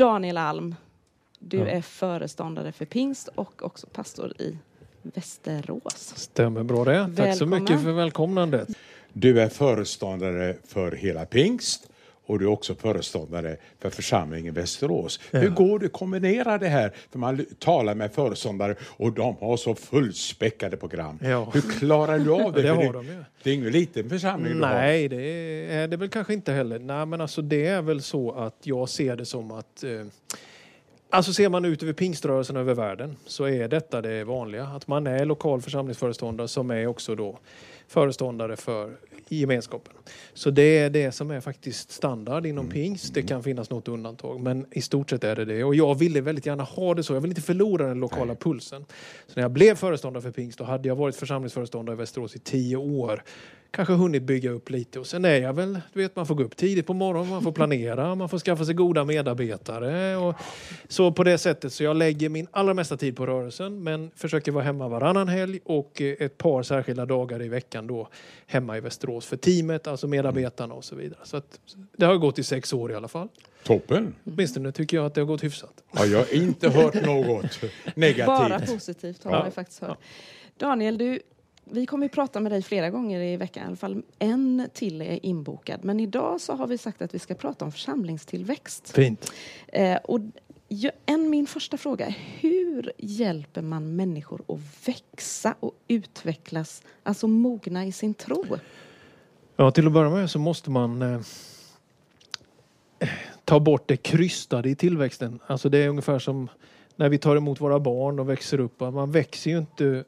Daniel Alm, du Ja. är föreståndare för pingst och också pastor i Västerås. Stämmer bra det. Tack så mycket för välkomnandet. Du är föreståndare för hela pingst och du är också föreståndare för församlingen Västerås. Hur går det att kombinera det här? För man talar med föreståndare och de har så fullspäckade program. Ja. Hur klarar du av det? Det har de ju. det är ingen liten församling du har. Nej, det är det väl kanske inte heller. Nej, men alltså det är väl så att jag ser det som att eh, Alltså ser man ut över pingströrelsen över världen så är detta det vanliga. Att man är lokal församlingsföreståndare som är också då föreståndare för gemenskapen. Så det är det som är faktiskt standard inom pingst. Det kan finnas något undantag men i stort sett är det det. Och jag ville väldigt gärna ha det så. Jag vill inte förlora den lokala pulsen. Så när jag blev föreståndare för pingst då hade jag varit församlingsföreståndare i Västerås i tio år. Kanske hunnit bygga upp lite och sen är jag väl, du vet man får gå upp tidigt på morgonen, man får planera, man får skaffa sig goda medarbetare och så på det sättet så jag lägger min allra mesta tid på rörelsen men försöker vara hemma varannan helg och eh, ett par särskilda dagar i veckan då hemma i Västerås för teamet, alltså medarbetarna och så vidare. Så att det har gått i sex år i alla fall. Toppen! Åtminstone tycker jag att det har gått hyfsat. Ja, jag har inte hört något negativt. Bara positivt har Ja. ju faktiskt hört. Daniel, du, vi kommer ju prata med dig flera gånger i veckan, i alla fall en till är inbokad. Men idag så har vi sagt att vi ska prata om församlingstillväxt. Fint. Eh, och en, min första fråga är hur hjälper man människor att växa och utvecklas, alltså mogna i sin tro? Ja, till att börja med så måste man eh, ta bort det krystade i tillväxten. Alltså det är ungefär som när vi tar emot våra barn och växer upp. Man växer ju inte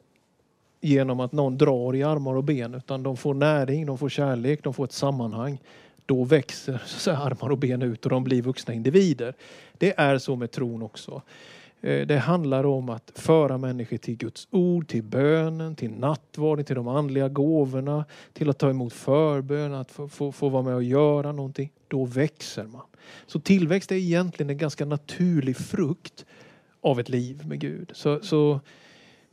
genom att någon drar i armar och ben utan de får näring, de får kärlek, de får ett sammanhang. Då växer så armar och ben ut och de blir vuxna individer. Det är så med tron också. Eh, det handlar om att föra människor till Guds ord, till bönen, till nattvarden, till de andliga gåvorna, till att ta emot förbön, att få, få, få vara med och göra någonting. Då växer man. Så tillväxt är egentligen en ganska naturlig frukt av ett liv med Gud. Så, så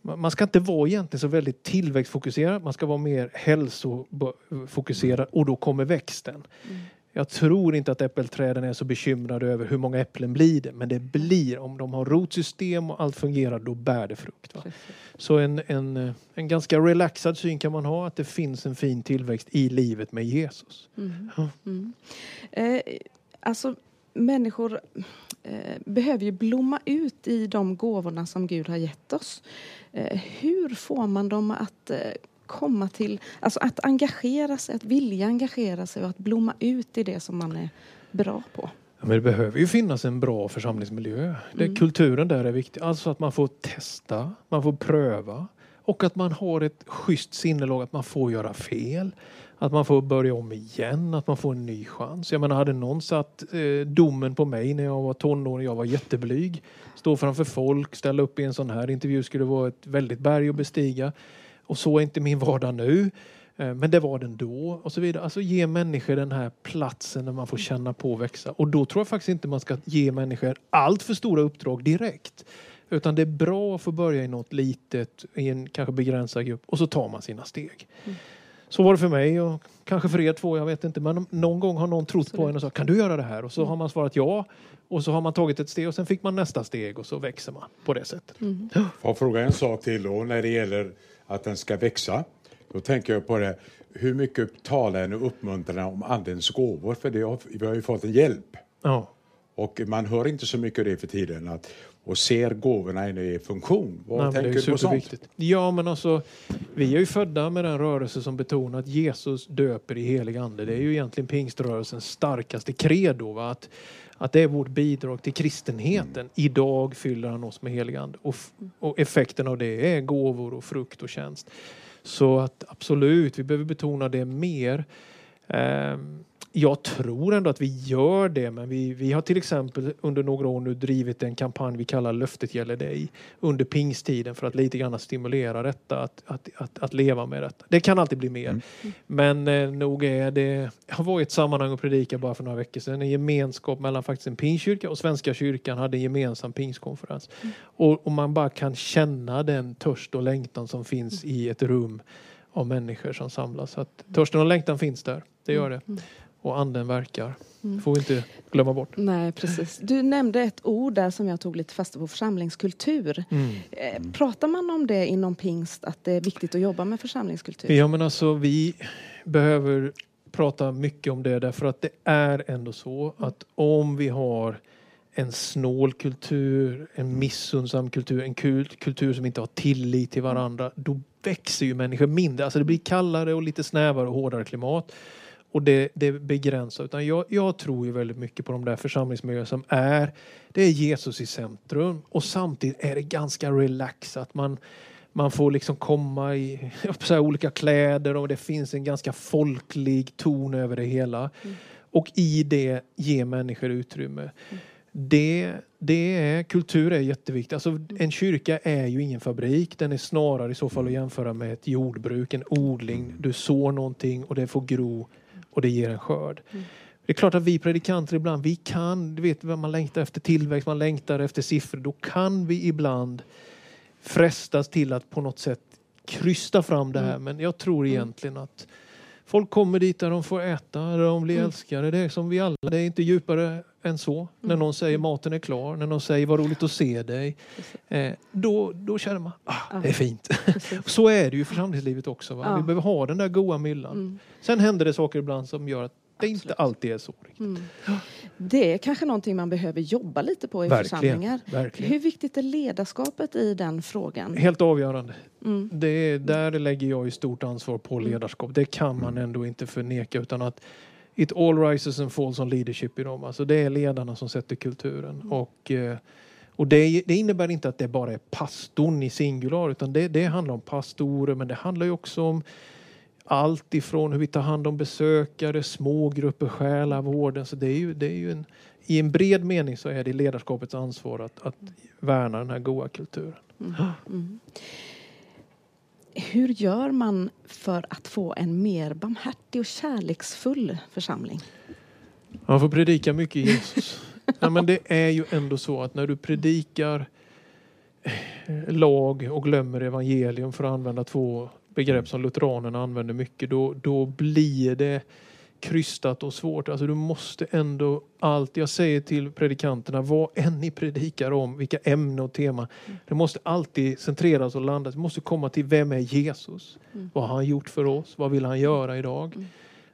man man ska inte vara egentligen så väldigt tillväxtfokuserad, man ska vara mer hälsofokuserad och då kommer växten. Mm. Jag tror inte att äppelträden är så bekymrade över hur många äpplen blir det, men det blir, om de har rotsystem och allt fungerar, då bär det frukt. Så en, en, en ganska relaxad syn kan man ha, att det finns en fin tillväxt i livet med Jesus. Ja. Mm. Eh, alltså, människor eh, behöver ju blomma ut i de gåvorna som Gud har gett oss. Eh, hur får man dem att eh, komma till, alltså att engagera sig, att vilja engagera sig och att blomma ut i det som man är bra på? Ja, men det behöver ju finnas en bra församlingsmiljö. Det, Mm. Kulturen där är viktig. Alltså att man får testa, man får pröva och att man har ett schysst sinnelag, att man får göra fel. Att man får börja om igen, att man får en ny chans. Jag menar, hade någon satt eh, domen på mig när jag var tonåring, jag var jätteblyg, stå framför folk, ställa upp i en sån här intervju skulle vara ett väldigt berg att bestiga. Och så är inte min vardag nu. Eh, Men det var den då och så vidare. Alltså ge människor den här platsen där man får känna på och växa. Och då tror jag faktiskt inte man ska ge människor allt för stora uppdrag direkt. Utan det är bra att få börja i något litet, i en kanske begränsad grupp och så tar man sina steg. Så var det för mig och kanske för er två, jag vet inte. Men någon gång har någon trott på en och sagt kan du göra det här? Och så har man svarat ja. Och så har man tagit ett steg och sen fick man nästa steg och så växer man på det sättet. Får jag fråga en sak till då när det gäller att den ska växa? Då tänker jag på det, hur mycket talar en och uppmuntrar om andens gåvor? För det har, vi har ju fått en hjälp. Ja. Och man hör inte så mycket av det för tiden. Att, och ser gåvorna i funktion. Vad Nej, tänker du på sånt? Ja, men alltså, vi är ju födda med den rörelse som betonar att Jesus döper i helig ande. Det är ju egentligen pingströrelsens starkaste credo. Va? Att, att det är vårt bidrag till kristenheten. Idag fyller han oss med helig ande. Och, och effekten av det är gåvor och frukt och tjänst. Så att absolut, vi behöver betona det mer. Ehm, jag tror ändå att vi gör det, men vi, vi har till exempel under några år nu drivit en kampanj vi kallar Löftet gäller dig under pingstiden för att lite grann stimulera detta, att, att, att, att leva med detta. Det kan alltid bli mer. Men eh, nog är det, jag var i ett sammanhang och predikade bara för några veckor sedan, en gemenskap mellan faktiskt en pingstkyrka och Svenska kyrkan hade en gemensam pingstkonferens. Och, och man bara kan känna den törst och längtan som finns i ett rum av människor som samlas. Så att törsten och längtan finns där, det gör det. Och anden verkar. Mm. får vi inte glömma bort. Nej, precis. Du nämnde ett ord där som jag tog lite fasta på, församlingskultur. Mm. Eh, pratar man om det inom pingst, att det är viktigt att jobba med församlingskultur? Ja, men alltså vi behöver prata mycket om det därför att det är ändå så att om vi har en snål kultur, en missunnsam kultur, en kultur som inte har tillit till varandra, då växer ju människor mindre. Alltså det blir kallare och lite snävare och hårdare klimat. Och det, det begränsar. Utan jag, jag, tror ju väldigt mycket på de där församlingsmiljöerna som är, det är Jesus i centrum och samtidigt är det ganska relaxat. Man, man får liksom komma i så olika kläder och det finns en ganska folklig ton över det hela. Mm. Och i det ge människor utrymme. Mm. Det, det är, kultur är jätteviktigt. Alltså, en kyrka är ju ingen fabrik. Den är snarare i så fall att jämföra med ett jordbruk, en odling. Du sår någonting och det får gro och det ger en skörd. Mm. Det är klart att vi predikanter ibland, vi kan, du vet man längtar efter tillväxt, man längtar efter siffror. Då kan vi ibland frestas till att på något sätt krysta fram det här. Mm. Men jag tror mm. egentligen att folk kommer dit där de får äta, där de blir mm. älskade. Det är som vi alla, det är inte djupare än så. Mm. När någon säger maten är klar, när någon säger vad roligt att se dig. Eh, då, då känner man, ah, det är fint. så är det ju i församlingslivet också. Ja. Vi behöver ha den där goa myllan. Mm. Sen händer det saker ibland som gör att det Absolut. inte alltid är så. Mm. Det är kanske någonting man behöver jobba lite på i verkligen, församlingar. Verkligen. Hur viktigt är ledarskapet i den frågan? Helt avgörande. Mm. Det, där lägger jag ju stort ansvar på mm. ledarskap. Det kan man ändå inte förneka utan att it all rises and falls on leadership i dem. Alltså det är ledarna som sätter kulturen. Mm. Och, eh, och det, det, innebär inte att det bara är pastorn i singular utan det, det handlar om pastorer men det handlar ju också om allt ifrån hur vi tar hand om besökare, smågrupper, själavården. Så det är ju, det är ju en, I en bred mening så är det ledarskapets ansvar att, att värna den här goda kulturen. Mm. Mm. Hur gör man för att få en mer barmhärtig och kärleksfull församling? Man får predika mycket Jesus. ja, men det är ju ändå så att när du predikar lag och glömmer evangelium för att använda två begrepp som lutheranerna använder mycket, då, då blir det krystat och svårt. Alltså du måste ändå allt, jag säger till predikanterna, vad än ni predikar om, vilka ämnen och teman, mm. det måste alltid centreras och landas. Det måste komma till vem är Jesus? Mm. Vad har han gjort för oss? Vad vill han göra idag? Mm.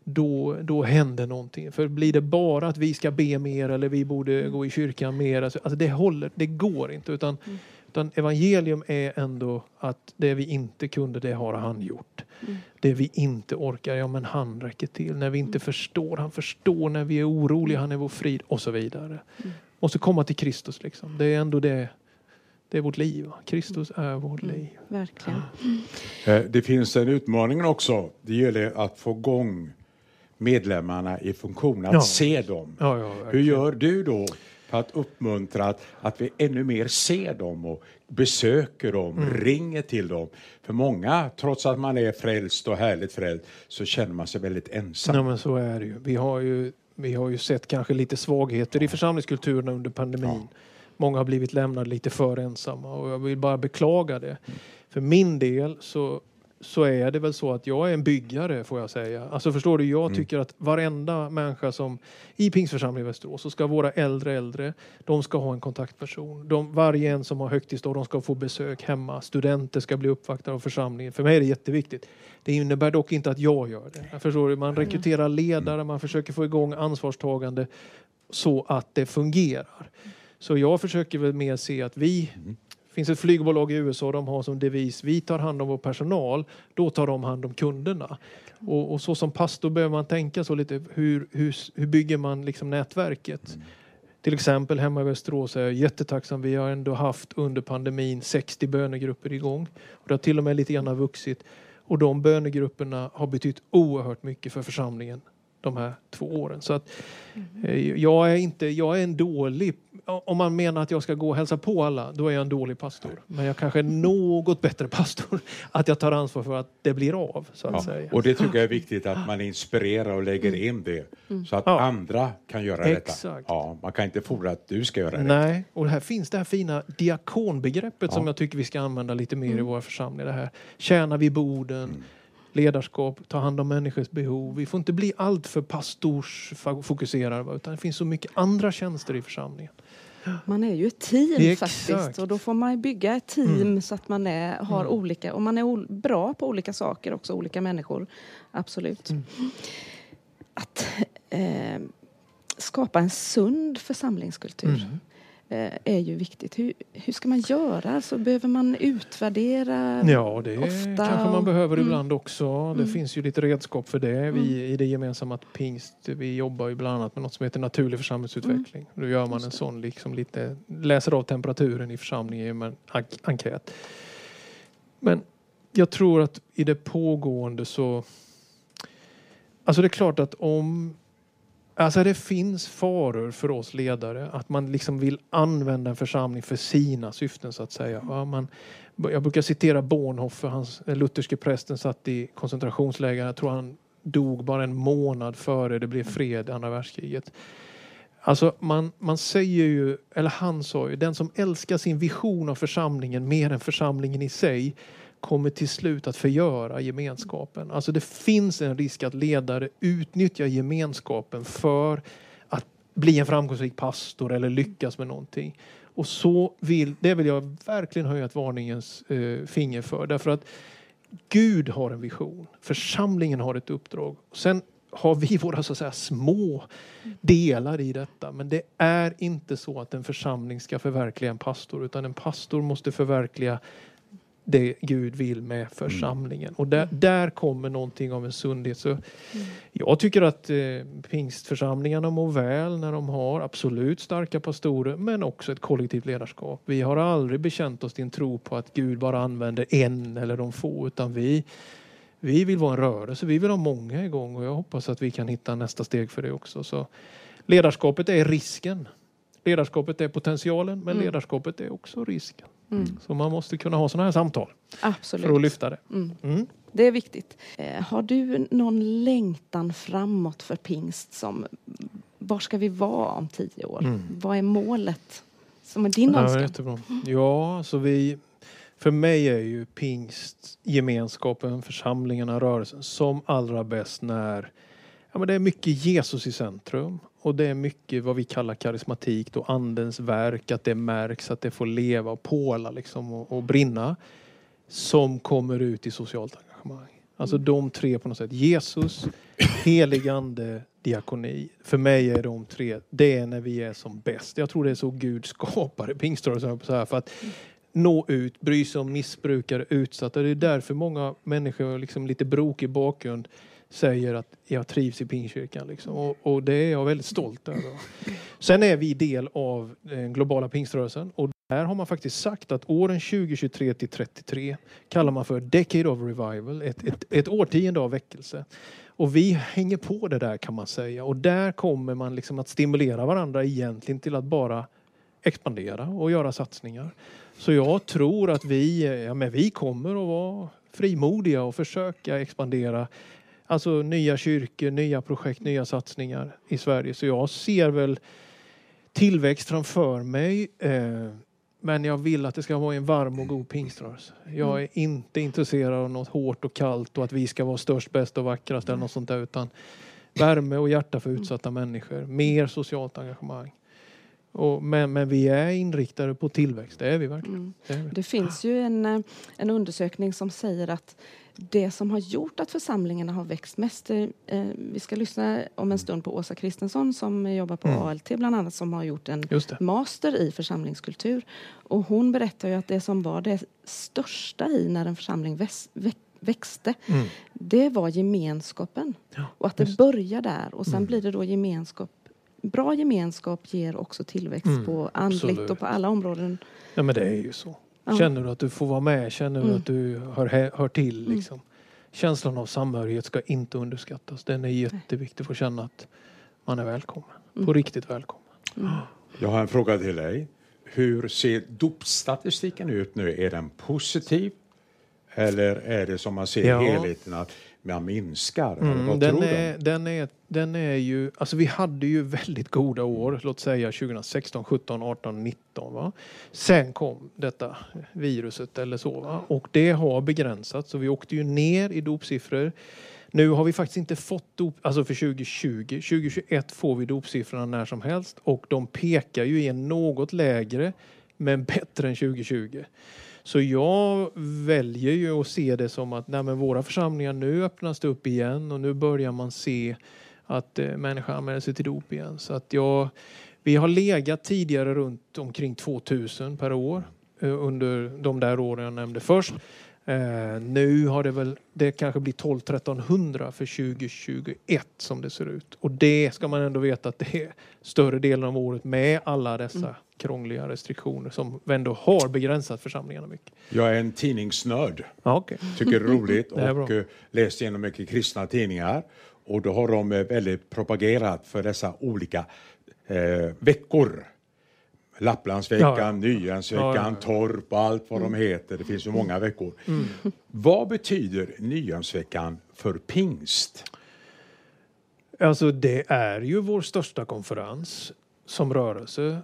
Då, då händer någonting. För blir det bara att vi ska be mer eller vi borde mm. gå i kyrkan mer, alltså, alltså det håller, det går inte. Utan mm. Utan evangelium är ändå att det vi inte kunde, det har han gjort. Mm. Det vi inte orkar, ja men han räcker till. När vi inte mm. förstår, han förstår. När vi är oroliga, han är vår frid och så vidare. Mm. Måste komma till Kristus liksom. Det är ändå det det är vårt liv. Kristus är vårt mm, liv. Verkligen. Eh, det finns en utmaning också. Det gäller att få igång medlemmarna i funktion, att ja. se dem. Ja, ja, Hur gör du då för att uppmuntra att, att vi ännu mer ser dem och besöker dem, mm. ringer till dem. För många, trots att man är frälst och härligt frälst, så känner man sig väldigt ensam. Ja, men så är det ju. Vi har ju, vi har ju sett kanske lite svagheter i församlingskulturerna under pandemin. Ja. Många har blivit lämnade lite för ensamma och jag vill bara beklaga det. Mm. För min del så så är det väl så att jag är en byggare får jag säga. Alltså förstår du, jag mm. tycker att varenda människa som i Pingsförsamlingen i Västerås så ska våra äldre äldre, de ska ha en kontaktperson. De, varje en som har högtidsdag, de ska få besök hemma. Studenter ska bli uppvaktade av församlingen. För mig är det jätteviktigt. Det innebär dock inte att jag gör det. Förstår du, man mm. rekryterar ledare, man försöker få igång ansvarstagande så att det fungerar. Så jag försöker väl mer se att vi mm finns ett flygbolag i USA, de har som devis vi tar hand om vår personal, då tar de hand om kunderna. Och, och så som pastor behöver man tänka så lite, hur, hur, hur bygger man liksom nätverket? Mm. Till exempel hemma i Västerås är jag jättetacksam. Vi har ändå haft under pandemin 60 bönegrupper igång. Och det har till och med lite grann vuxit. Och de bönegrupperna har betytt oerhört mycket för församlingen de här två åren. Så att, mm. eh, jag, är inte, jag är en dålig om man menar att jag ska gå och hälsa på alla, då är jag en dålig pastor. Men jag kanske är något bättre pastor, att jag tar ansvar för att det blir av. Så att ja, säga. Och det tycker jag är viktigt att man inspirerar och lägger mm. in det mm. så att ja. andra kan göra Exakt. detta. Ja, man kan inte fordra att du ska göra det. Nej, och här finns det här fina diakonbegreppet ja. som jag tycker vi ska använda lite mer mm. i våra församlingar. Det här tjäna vid borden, mm ledarskap, ta hand om människors behov. Vi får inte bli alltför pastorsfokuserade utan det finns så mycket andra tjänster i församlingen. Man är ju ett team Exakt. faktiskt och då får man bygga ett team så att man är, har olika, och man är bra på olika saker också, olika människor. Absolut. Att eh, skapa en sund församlingskultur eh, är ju viktigt. Hur, hur ska man göra? Så behöver man utvärdera? Ja, det Ofta kanske man behöver mm. ibland också. Det finns ju lite redskap för det. Vi i det gemensamma pingst, vi jobbar ju bland annat med något som heter naturlig församlingsutveckling. Då gör man en sån liksom lite, läser av temperaturen i församlingen med en enkät. Men jag tror att i det pågående så, alltså det är klart att om Alltså det finns faror för oss ledare att man liksom vill använda en församling för sina syften så att säga. Ja, man, jag brukar citera Bornhofer, hans den lutherske prästen satt i koncentrationsläger. Jag tror han dog bara en månad före det blev fred i andra världskriget. Alltså man, man säger ju, eller han sa ju, den som älskar sin vision av församlingen mer än församlingen i sig kommer till slut att förgöra gemenskapen. Alltså det finns en risk att ledare utnyttjar gemenskapen för att bli en framgångsrik pastor eller lyckas med någonting. Och så vill, det vill jag verkligen höja ett varningens eh, finger för. Därför att Gud har en vision, församlingen har ett uppdrag. Sen har vi våra så att säga, små delar i detta. Men det är inte så att en församling ska förverkliga en pastor utan en pastor måste förverkliga det Gud vill med församlingen. Och där, där kommer någonting av en sundhet. Så Jag tycker att eh, pingstförsamlingarna mår väl när de har absolut starka pastorer men också ett kollektivt ledarskap. Vi har aldrig bekänt oss till en tro på att Gud bara använder en eller de få utan vi, vi vill vara en rörelse, vi vill ha många igång och jag hoppas att vi kan hitta nästa steg för det också. Så ledarskapet är risken. Ledarskapet är potentialen men Mm. ledarskapet är också risken. Mm. Så man måste kunna ha sådana här samtal för att Absolut. lyfta det. Mm. Mm. Det är viktigt. Eh, har du någon längtan framåt för pingst? Som, var ska vi vara om tio år? Mm. Vad är målet som är din Ja, önskan? jättebra. Ja, så vi, för mig är ju pingst gemenskapen, församlingarna, rörelsen som allra bäst när ja, men det är mycket Jesus i centrum och det är mycket vad vi kallar karismatik, då andens verk, att det märks, att det får leva och påla liksom och, och brinna som kommer ut i socialt engagemang. Alltså de tre på något sätt. Jesus, helig ande, diakoni. För mig är de tre, det är när vi är som bäst. Jag tror det är så Gud skapade pingströrelsen, för att nå ut, bry sig om missbrukare, utsatta. Det är därför många människor, liksom lite brokig bakgrund, säger att jag trivs i pingkyrkan. Liksom. Och, och det är jag väldigt stolt över. Sen är vi del av den globala pingströrelsen och där har man faktiskt sagt att åren 2023 till 33 kallar man för Decade of Revival, ett, ett, ett årtionde av väckelse. Och vi hänger på det där kan man säga och där kommer man liksom att stimulera varandra egentligen till att bara expandera och göra satsningar. Så jag tror att vi, ja, men vi kommer att vara frimodiga och försöka expandera Alltså nya kyrkor, nya projekt, nya satsningar i Sverige. Så jag ser väl tillväxt framför mig. Eh, men jag vill att det ska vara en varm och god pingströrelse. Jag är inte intresserad av något hårt och kallt och att vi ska vara störst, bäst och vackrast eller något sånt där. Utan värme och hjärta för utsatta människor. Mer socialt engagemang. Och, men, men vi är inriktade på tillväxt, det är vi verkligen. Mm. Det är vi. Det finns ju en, eh, en undersökning som säger att det som har gjort att församlingarna har växt mest... eh, vi ska lyssna om en stund på Åsa Kristensson som jobbar på Mm. ALT bland annat som har gjort en master i församlingskultur. Och hon berättar ju att det som var det största i när en församling väs, vä, växte Mm. det var gemenskapen. Ja, Och att det börjar där och sen Mm. blir det då gemenskap. Bra gemenskap ger också tillväxt Mm, på andligt absolut. och på alla områden. Ja men det är ju så. Ja. Känner du att du får vara med, känner du Mm. att du hör, hör till. Mm. Liksom. Känslan av samhörighet ska inte underskattas. Den är jätteviktig för att känna att man är välkommen. Mm. På riktigt välkommen. Jag har en fråga till dig. Hur ser dopstatistiken ut nu? Är den positiv? Eller är det som man ser Ja. helheten att man minskar? Mm, vad den, tror är, du? den är den är ju, alltså vi hade ju väldigt goda år, låt säga 2016, 17, 18, 19. Va? Sen kom detta viruset eller så va? och det har begränsats så vi åkte ju ner i dopsiffror. Nu har vi faktiskt inte fått dop, alltså för 2020. 2021 får vi dopsiffrorna när som helst och de pekar ju i en något lägre men bättre än 2020. Så jag väljer ju att se det som att nej men våra församlingar nu öppnas det upp igen och nu börjar man se att eh, människor anmäler sig till dop igen. Så att jag, vi har legat tidigare runt omkring 2000 per år eh, under de där åren jag nämnde först. Eh, nu har det väl, det kanske blir 12-1300 för 2021 som det ser ut. Och det ska man ändå veta att det är större delen av året med alla dessa mm. krångliga restriktioner som ändå har begränsat församlingarna mycket. Jag är en tidningsnörd. Ja, okay. Tycker det är roligt och är läst igenom mycket kristna tidningar. Och då har de eh, väldigt propagerat för dessa olika eh, veckor. Lapplandsveckan, ja, Nyhemsveckan, ja, ja, Torp och allt vad mm. de heter. Det finns ju många veckor. Mm. Vad betyder Nyhemsveckan för pingst? Alltså det är ju vår största konferens som rörelse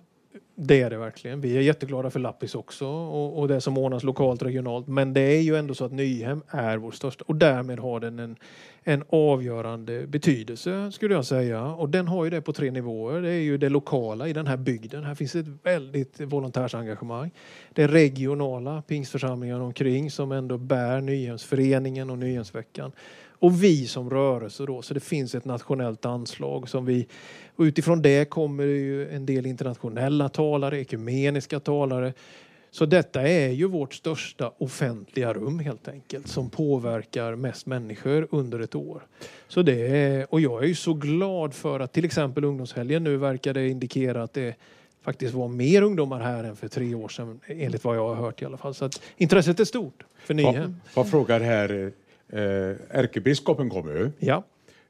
det är det verkligen. Vi är jätteglada för Lappis också och, och det som ordnas lokalt regionalt. Men det är ju ändå så att Nyhem är vår största och därmed har den en, en avgörande betydelse skulle jag säga. Och den har ju det på tre nivåer. Det är ju det lokala i den här bygden. Här finns ett väldigt volontärsengagemang. Det regionala pingstförsamlingar omkring som ändå bär Nyhemsföreningen och Nyhemsveckan och vi som rörelse då. Så det finns ett nationellt anslag som vi och utifrån det kommer det ju en del internationella talare, ekumeniska talare. Så detta är ju vårt största offentliga rum helt enkelt som påverkar mest människor under ett år. Så det är, och jag är ju så glad för att till exempel ungdomshelgen nu verkar det indikera att det faktiskt var mer ungdomar här än för tre år sedan enligt vad jag har hört i alla fall. Så intresset är stort för Nyhem. Vad frågar här eh, ärkebiskopen kommer ju. Ja.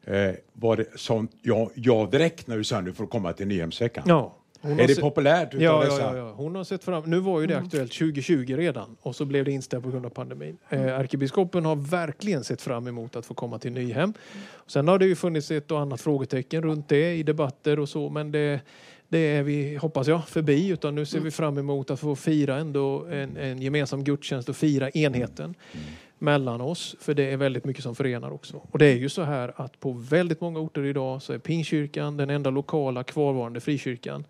Eh, var det sånt, ja, ja direkt när du sa nu får komma till Nyhemsveckan. Ja. är det populärt ja, ja, ja, ja, hon har sett fram Nu var ju det mm. aktuellt 2020 redan och så blev det inställt på grund av pandemin. Eh, mm. ärkebiskopen har verkligen sett fram emot att få komma till Nyhem. Sen har det ju funnits ett och annat frågetecken runt det i debatter och så men det det är vi, hoppas jag, förbi utan nu ser vi fram emot att få fira ändå en, en gemensam gudstjänst och fira enheten. Mellan oss, för det är väldigt mycket som förenar också. Och det är ju så här att på väldigt många orter idag så är Pingstkyrkan den enda lokala kvarvarande frikyrkan.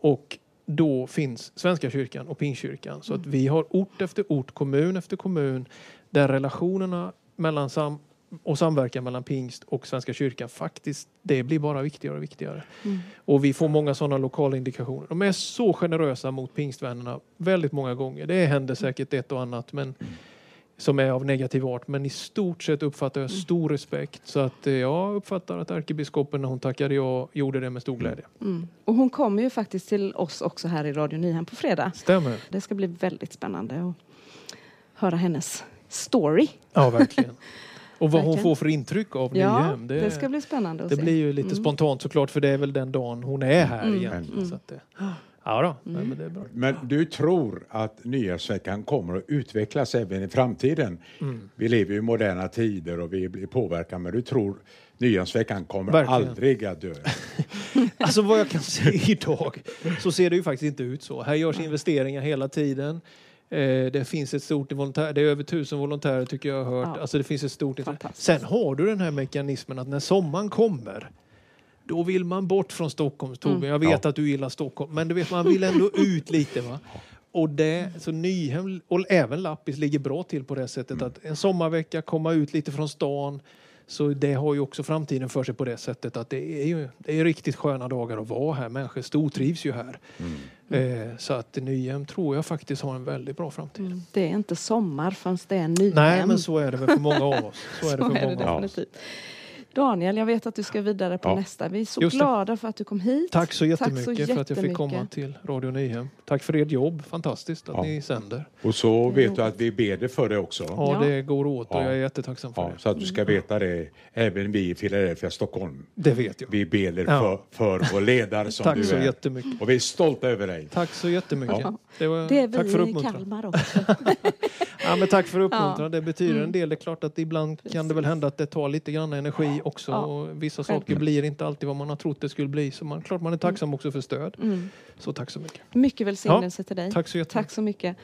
Och då finns Svenska kyrkan och Pingstkyrkan. Så att vi har ort efter ort, kommun efter kommun där relationerna mellan sam och samverkan mellan pingst och Svenska kyrkan faktiskt, det blir bara viktigare och viktigare. Mm. Och vi får många sådana lokala indikationer. De är så generösa mot pingstvännerna väldigt många gånger. Det händer säkert ett och annat men som är av negativ art. Men i stort sett uppfattar jag stor respekt. Så att eh, jag uppfattar att ärkebiskopen när hon tackade ja gjorde det med stor glädje. Mm. Och hon kommer ju faktiskt till oss också här i Radio Nyhem på fredag. Stämmer. Det ska bli väldigt spännande att höra hennes story. Ja, verkligen. Och vad hon får för intryck av ja, Nyhem. Det, det ska bli spännande att det se. Blir ju lite mm. spontant såklart för det är väl den dagen hon är här mm. egentligen. Mm. Så att det, Ja, då. Mm. men, det är bra. men du tror att Nyhetsveckan kommer att utvecklas även i framtiden? Mm. Vi lever i moderna tider och vi blir påverkade, men du tror Nyhetsveckan kommer Verkligen. aldrig att dö? alltså vad jag kan se idag så ser det ju faktiskt inte ut så. Här görs investeringar hela tiden. Eh, det finns ett stort volontär, det är över tusen volontärer tycker jag har hört. Ja. Alltså det finns ett stort Sen har du den här mekanismen att när sommaren kommer då vill man bort från Stockholm, Torbjörn. Mm. Jag vet ja. att du gillar Stockholm, men du vet, man vill ändå ut lite. Va? Och det, så Nyhem och även Lappis ligger bra till på det sättet mm. att en sommarvecka, komma ut lite från stan. Så det har ju också framtiden för sig på det sättet att det är ju det är riktigt sköna dagar att vara här. Människor stortrivs ju här. Mm. Eh, så att Nyhem tror jag faktiskt har en väldigt bra framtid. Mm. Det är inte sommar förrän det är Nyhem. Nej, men så är det väl för många av oss. Så är det för många av oss. Daniel, jag vet att du ska vidare på ja. nästa. Vi är så glada för att du kom hit. Tack så jättemycket, Tack så för att jag fick komma till Radio Nyhem. Tack för ert jobb, fantastiskt att ja. ni sänder. Och så vet du att vi ber dig för det också. Ja, det går åt och jag är jättetacksam för det. Så att du ska veta det, även vi i Philadelphia Stockholm. Det vet jag. Vi ber dig för, för vår ledare som Tack du så är. Jättemycket. Och vi är stolta över dig. Tack så jättemycket. Det, var, det är vi tack för i Kalmar också. Ja, men tack för uppmuntran. Ja. Det betyder Mm. en del. Det är klart att ibland kan det väl hända att det tar lite grann energi också. Och vissa självklart. saker blir inte alltid vad man har trott det skulle bli. Så man, klart man är tacksam också för stöd. Mm. Så tack så mycket. Mycket välsignelse till dig. Tack så. Tack så mycket.